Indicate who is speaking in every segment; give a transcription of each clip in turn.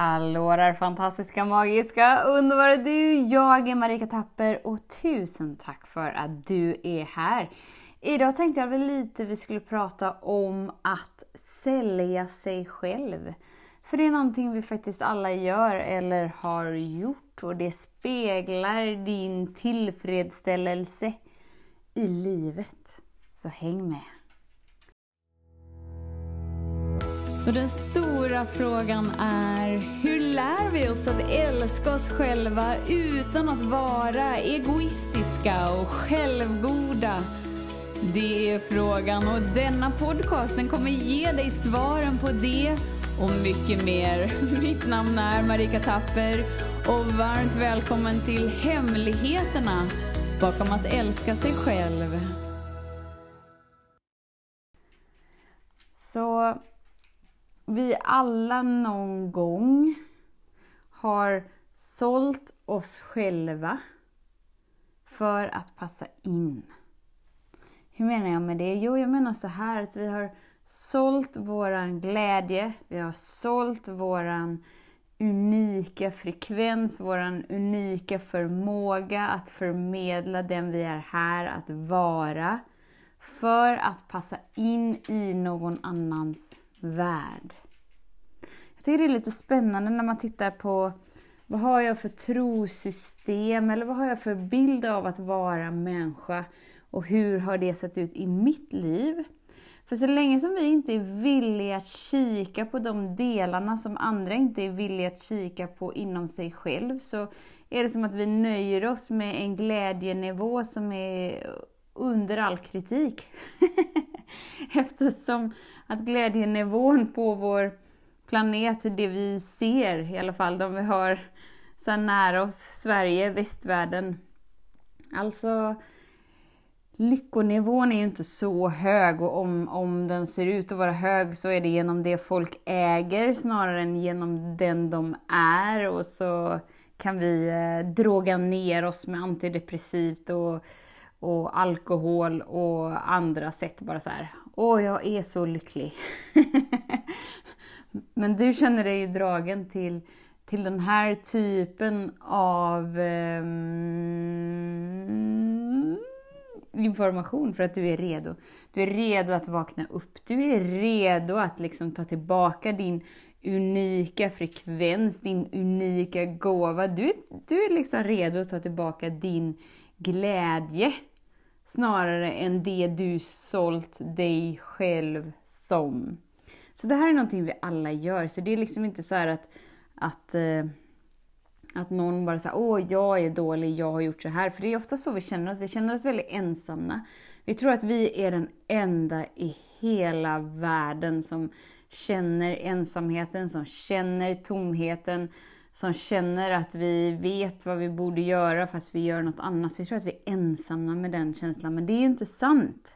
Speaker 1: Hallå där fantastiska, magiska, underbara du! Jag är Marika Tapper och tusen tack för att du är här. Idag tänkte jag väl lite vi skulle prata om att sälja sig själv. För det är någonting vi faktiskt alla gör eller har gjort och det speglar din tillfredsställelse i livet. Så häng med! Så den stora frågan är, oss att älska oss själva utan att vara egoistiska och självgoda? Det är frågan och denna podcast den kommer ge dig svaren på det och mycket mer. Mitt namn är Marika Tapper och varmt välkommen till Hemligheterna bakom att älska sig själv. Så vi alla någon gång har sålt oss själva för att passa in. Hur menar jag med det? Jo, jag menar så här att vi har sålt våran glädje, vi har sålt våran unika frekvens, våran unika förmåga att förmedla den vi är här att vara för att passa in i någon annans värld. Jag tycker det är lite spännande när man tittar på vad har jag för trosystem eller vad har jag för bild av att vara människa och hur har det sett ut i mitt liv? För så länge som vi inte är villiga att kika på de delarna som andra inte är villiga att kika på inom sig själv så är det som att vi nöjer oss med en glädjenivå som är under all kritik. Eftersom att glädjenivån på vår planet, det vi ser i alla fall, de vi har så nära oss, Sverige, västvärlden. Alltså, lyckonivån är ju inte så hög och om, om den ser ut att vara hög så är det genom det folk äger snarare än genom den de är och så kan vi eh, droga ner oss med antidepressivt och, och alkohol och andra sätt bara så här. Åh, jag är så lycklig. Men du känner dig ju dragen till, till den här typen av eh, information för att du är redo. Du är redo att vakna upp. Du är redo att liksom ta tillbaka din unika frekvens, din unika gåva. Du, du är liksom redo att ta tillbaka din glädje snarare än det du sålt dig själv som. Så det här är någonting vi alla gör, så det är liksom inte så att, att, eh, att någon bara säger åh, jag är dålig, jag har gjort så här. För det är ofta så vi känner oss, vi känner oss väldigt ensamma. Vi tror att vi är den enda i hela världen som känner ensamheten, som känner tomheten, som känner att vi vet vad vi borde göra fast vi gör något annat. Vi tror att vi är ensamma med den känslan, men det är ju inte sant.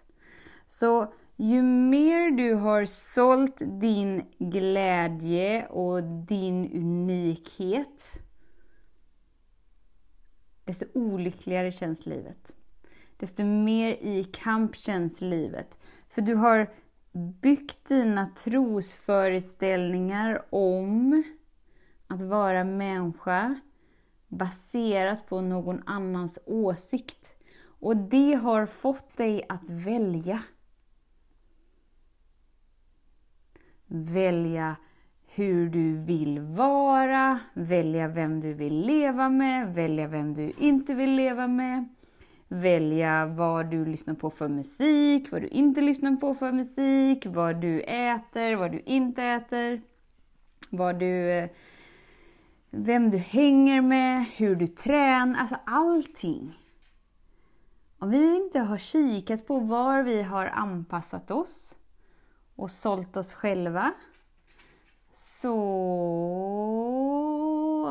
Speaker 1: Så ju mer du har sålt din glädje och din unikhet, desto olyckligare känns livet. Desto mer i kamp känns livet. För du har byggt dina trosföreställningar om att vara människa baserat på någon annans åsikt. Och det har fått dig att välja. Välja hur du vill vara, välja vem du vill leva med, välja vem du inte vill leva med. Välja vad du lyssnar på för musik, vad du inte lyssnar på för musik, vad du äter, vad du inte äter. Vad du vem du hänger med, hur du tränar, alltså allting. Om vi inte har kikat på var vi har anpassat oss och sålt oss själva så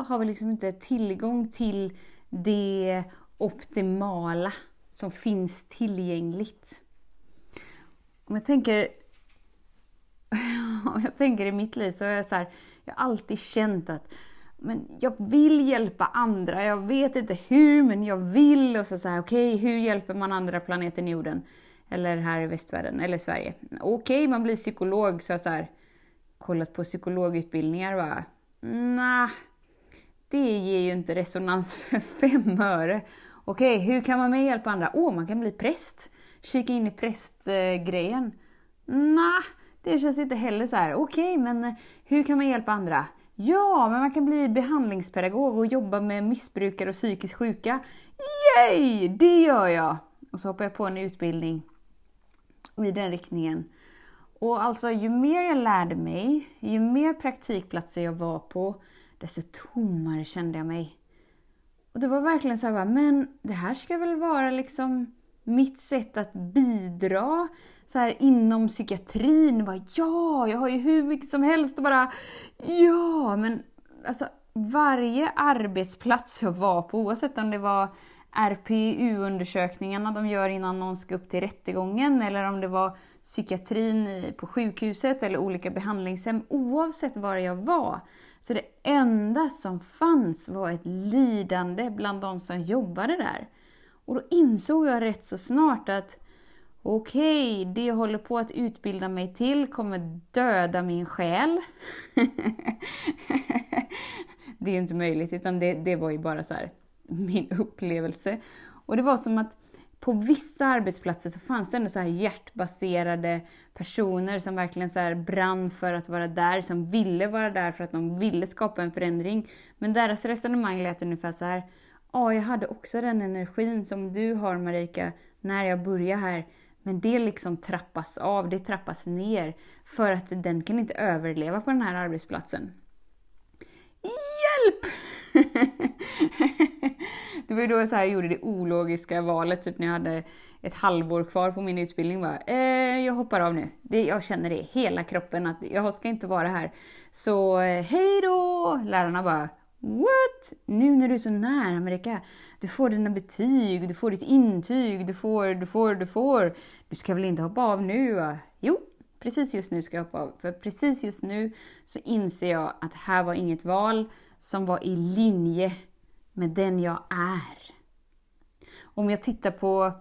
Speaker 1: har vi liksom inte tillgång till det optimala som finns tillgängligt. Om jag tänker, om jag tänker i mitt liv så är jag så här, jag har alltid känt att men jag vill hjälpa andra. Jag vet inte hur, men jag vill. Och så så här, okej, okay, hur hjälper man andra planeten jorden? Eller här i västvärlden, eller Sverige. Okej, okay, man blir psykolog, så jag så här, kollat på psykologutbildningar va. Nah, det ger ju inte resonans för fem öre. Okej, hur kan man med hjälpa andra? Åh, oh, man kan bli präst. Kika in i prästgrejen. Nah, det känns inte heller så här. Okej, men eh, hur kan man hjälpa andra? Ja, men man kan bli behandlingspedagog och jobba med missbrukare och psykiskt sjuka. Yay! Det gör jag! Och så hoppar jag på en utbildning i den riktningen. Och alltså, ju mer jag lärde mig, ju mer praktikplatser jag var på, desto tommare kände jag mig. Och det var verkligen så här, men det här ska väl vara liksom mitt sätt att bidra så här inom psykiatrin. Bara, ja, jag har ju hur mycket som helst och bara ja, men alltså varje arbetsplats jag var på, oavsett om det var RPU-undersökningarna de gör innan någon ska upp till rättegången eller om det var psykiatrin på sjukhuset eller olika behandlingshem. Oavsett var jag var, så det enda som fanns var ett lidande bland de som jobbade där. Och då insåg jag rätt så snart att okej, okay, det jag håller på att utbilda mig till kommer döda min själ. det är ju inte möjligt, utan det, det var ju bara så här, min upplevelse. Och det var som att på vissa arbetsplatser så fanns det ändå så här hjärtbaserade personer som verkligen så brann för att vara där, som ville vara där för att de ville skapa en förändring. Men deras resonemang lät ungefär så här, ja, jag hade också den energin som du har Marika, när jag började här. Men det liksom trappas av, det trappas ner. För att den kan inte överleva på den här arbetsplatsen. Hjälp! det var ju då så jag gjorde det ologiska valet, typ när jag hade ett halvår kvar på min utbildning. Bara, eh, jag hoppar av nu. Det, jag känner det i hela kroppen att jag ska inte vara här. Så eh, hej då! Lärarna bara, What? Nu när du är så nära Amerika. Du får dina betyg, du får ditt intyg, du får, du får, du får. Du ska väl inte hoppa av nu? Va? Jo, precis just nu ska jag hoppa av. För precis just nu så inser jag att det här var inget val som var i linje med den jag är. Om jag tittar på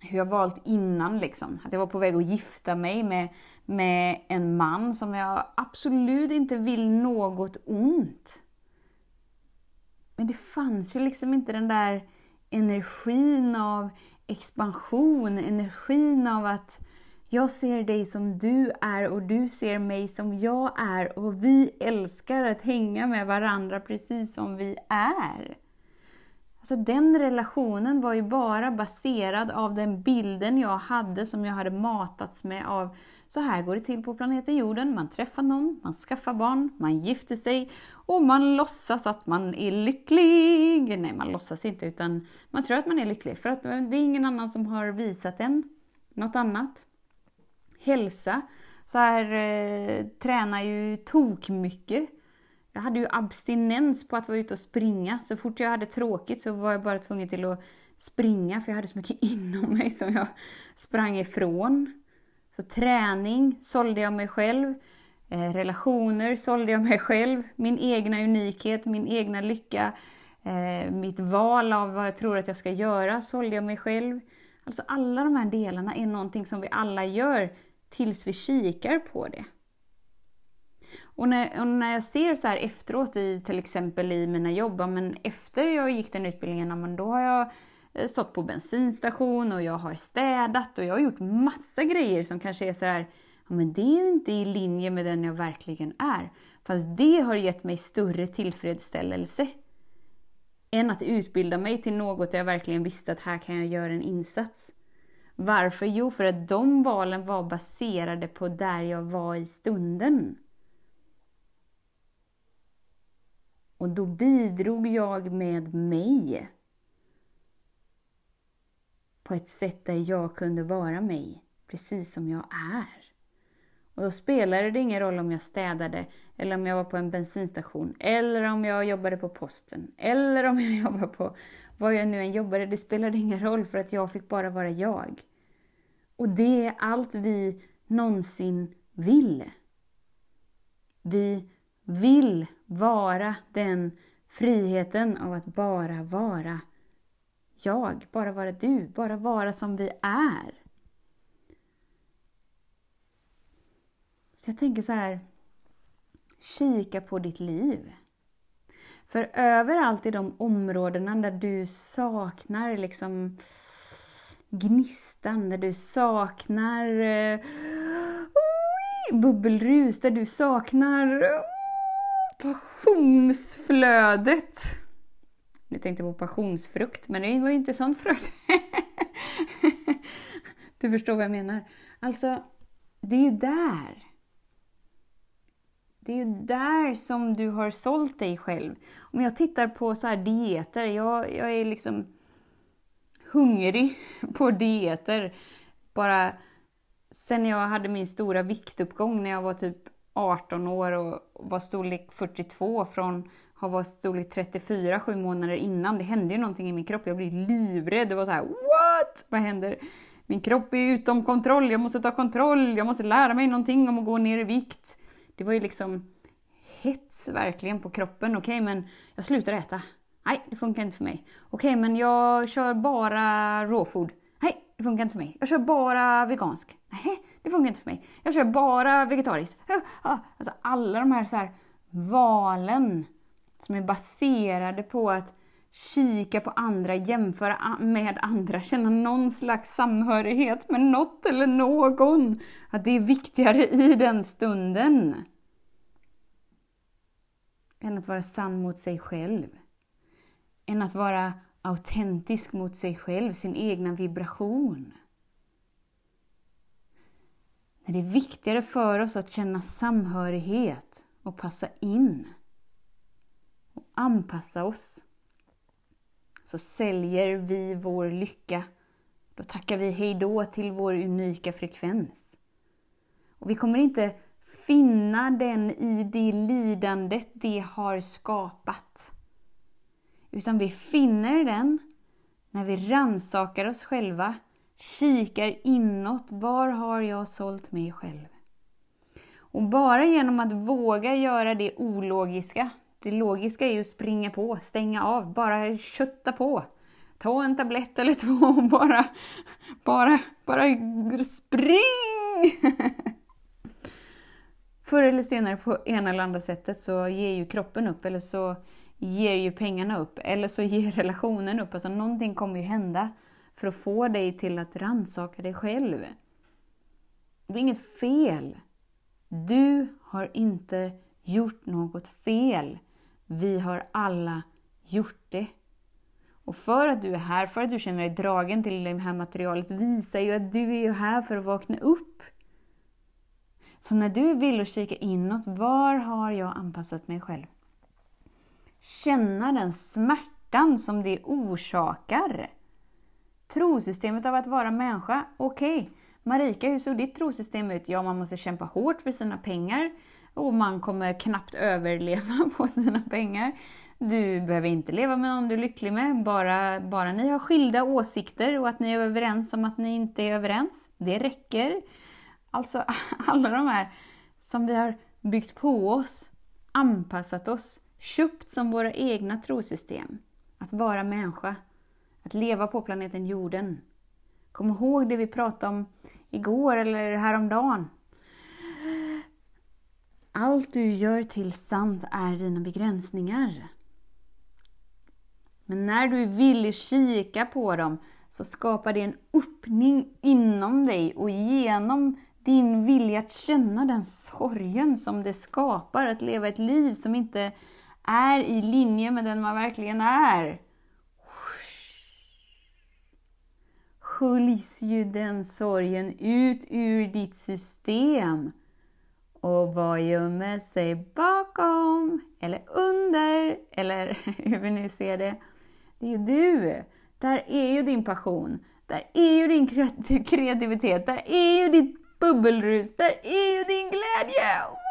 Speaker 1: hur jag valt innan, liksom. att jag var på väg att gifta mig med, med en man som jag absolut inte vill något ont. Men det fanns ju liksom inte den där energin av expansion, energin av att jag ser dig som du är och du ser mig som jag är och vi älskar att hänga med varandra precis som vi är. Alltså den relationen var ju bara baserad av den bilden jag hade som jag hade matats med av så här går det till på planeten jorden. Man träffar någon, man skaffar barn, man gifter sig och man låtsas att man är lycklig. Nej, man låtsas inte utan man tror att man är lycklig för att det är ingen annan som har visat en något annat hälsa. Så här eh, tränar ju tok mycket. Jag hade ju abstinens på att vara ute och springa. Så fort jag hade tråkigt så var jag bara tvungen till att springa för jag hade så mycket inom mig som jag sprang ifrån. Så träning sålde jag mig själv. Eh, relationer sålde jag mig själv. Min egna unikhet, min egna lycka. Eh, mitt val av vad jag tror att jag ska göra sålde jag mig själv. Alltså alla de här delarna är någonting som vi alla gör tills vi kikar på det. Och när, och när jag ser så här efteråt, i, till exempel i mina jobb, men efter jag gick den utbildningen, men då har jag eh, stått på bensinstation och jag har städat och jag har gjort massa grejer som kanske är så här, ja men det är ju inte i linje med den jag verkligen är. Fast det har gett mig större tillfredsställelse än att utbilda mig till något där jag verkligen visste att här kan jag göra en insats. Varför? Jo, för att de valen var baserade på där jag var i stunden. Och då bidrog jag med mig. På ett sätt där jag kunde vara mig, precis som jag är. Och då spelade det ingen roll om jag städade, eller om jag var på en bensinstation, eller om jag jobbade på posten, eller om jag jobbade på vad jag nu än jobbade. Det spelade ingen roll för att jag fick bara vara jag. Och det är allt vi någonsin vill. Vi vill vara den friheten av att bara vara jag, bara vara du, bara vara som vi är. Så jag tänker så här, kika på ditt liv. För överallt i de områdena där du saknar liksom gnistan, där du saknar eh, bubbelrus, där du saknar oh, passionsflödet. Nu tänkte jag på passionsfrukt, men det var ju inte sånt fröjd. du förstår vad jag menar. Alltså, det är ju där. Det är ju där som du har sålt dig själv. Om jag tittar på så här dieter, jag, jag är liksom hungrig på dieter. Bara sen jag hade min stora viktuppgång när jag var typ 18 år och var storlek 42 från att varit storlek 34 sju månader innan. Det hände ju någonting i min kropp. Jag blev livrädd. Det var så här, what? Vad händer? Min kropp är utom kontroll. Jag måste ta kontroll. Jag måste lära mig någonting om att gå ner i vikt. Det var ju liksom hets verkligen på kroppen. Okej, okay, men jag slutar äta. Nej, det funkar inte för mig. Okej, okay, men jag kör bara råfod. Nej, det funkar inte för mig. Jag kör bara vegansk. Nej, det funkar inte för mig. Jag kör bara vegetariskt. Alltså alla de här, så här valen som är baserade på att kika på andra, jämföra med andra, känna någon slags samhörighet med något eller någon. Att det är viktigare i den stunden än att vara sann mot sig själv. Än att vara autentisk mot sig själv, sin egna vibration. När det är viktigare för oss att känna samhörighet och passa in och anpassa oss så säljer vi vår lycka. Då tackar vi hejdå till vår unika frekvens. Och vi kommer inte finna den i det lidandet det har skapat. Utan vi finner den när vi ransakar oss själva, kikar inåt. Var har jag sålt mig själv? Och bara genom att våga göra det ologiska, det logiska är ju att springa på, stänga av, bara kötta på. Ta en tablett eller två och bara, bara, bara spring! Förr eller senare på ena eller andra sättet så ger ju kroppen upp eller så ger ju pengarna upp eller så ger relationen upp. Alltså någonting kommer ju hända för att få dig till att rannsaka dig själv. Det är inget fel. Du har inte gjort något fel. Vi har alla gjort det. Och för att du är här, för att du känner dig dragen till det här materialet, visar ju att du är här för att vakna upp. Så när du vill och kika inåt, var har jag anpassat mig själv? Känna den smärtan som det orsakar. Trosystemet av att vara människa, okej. Okay. Marika, hur såg ditt trosystem ut? Ja, man måste kämpa hårt för sina pengar och man kommer knappt överleva på sina pengar. Du behöver inte leva med någon du är lycklig med, bara, bara ni har skilda åsikter och att ni är överens om att ni inte är överens. Det räcker. Alltså alla de här som vi har byggt på oss, anpassat oss, köpt som våra egna trosystem. Att vara människa, att leva på planeten jorden. Kom ihåg det vi pratade om igår eller häromdagen. Allt du gör till sant är dina begränsningar. Men när du är villig kika på dem så skapar det en öppning inom dig och genom din vilja att känna den sorgen som det skapar, att leva ett liv som inte är i linje med den man verkligen är. Sköljs ju den sorgen ut ur ditt system. Och vad gömmer sig bakom, eller under, eller hur vi nu ser det. Det är ju du. Där är ju din passion. Där är ju din kreativitet. Där är ju ditt bubbelrus. Där är ju din glädje!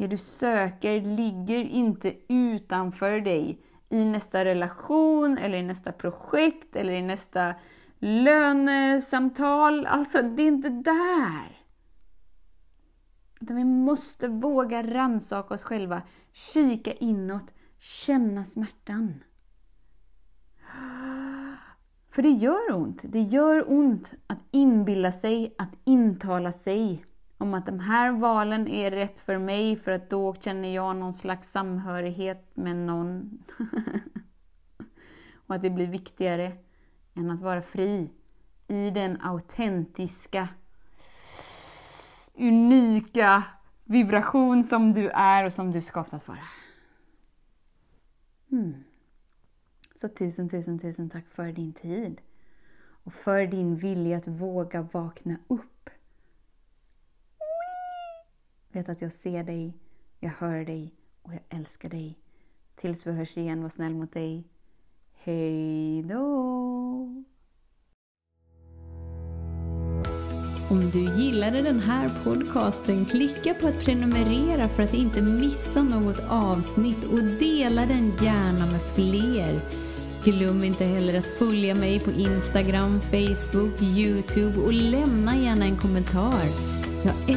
Speaker 1: Det du söker ligger inte utanför dig i nästa relation, eller i nästa projekt, eller i nästa lönesamtal. Alltså, det är inte där. Utan vi måste våga rannsaka oss själva, kika inåt, känna smärtan. För det gör ont. Det gör ont att inbilla sig, att intala sig om att de här valen är rätt för mig för att då känner jag någon slags samhörighet med någon. och att det blir viktigare än att vara fri i den autentiska, unika vibration som du är och som du skapat att vara. Mm. Så tusen, tusen, tusen tack för din tid och för din vilja att våga vakna upp. Vet att jag ser dig, jag hör dig och jag älskar dig. Tills vi hörs igen, var snäll mot dig. Hej då!
Speaker 2: Om du gillade den här podcasten, klicka på att prenumerera för att inte missa något avsnitt och dela den gärna med fler. Glöm inte heller att följa mig på Instagram, Facebook, Youtube och lämna gärna en kommentar. Jag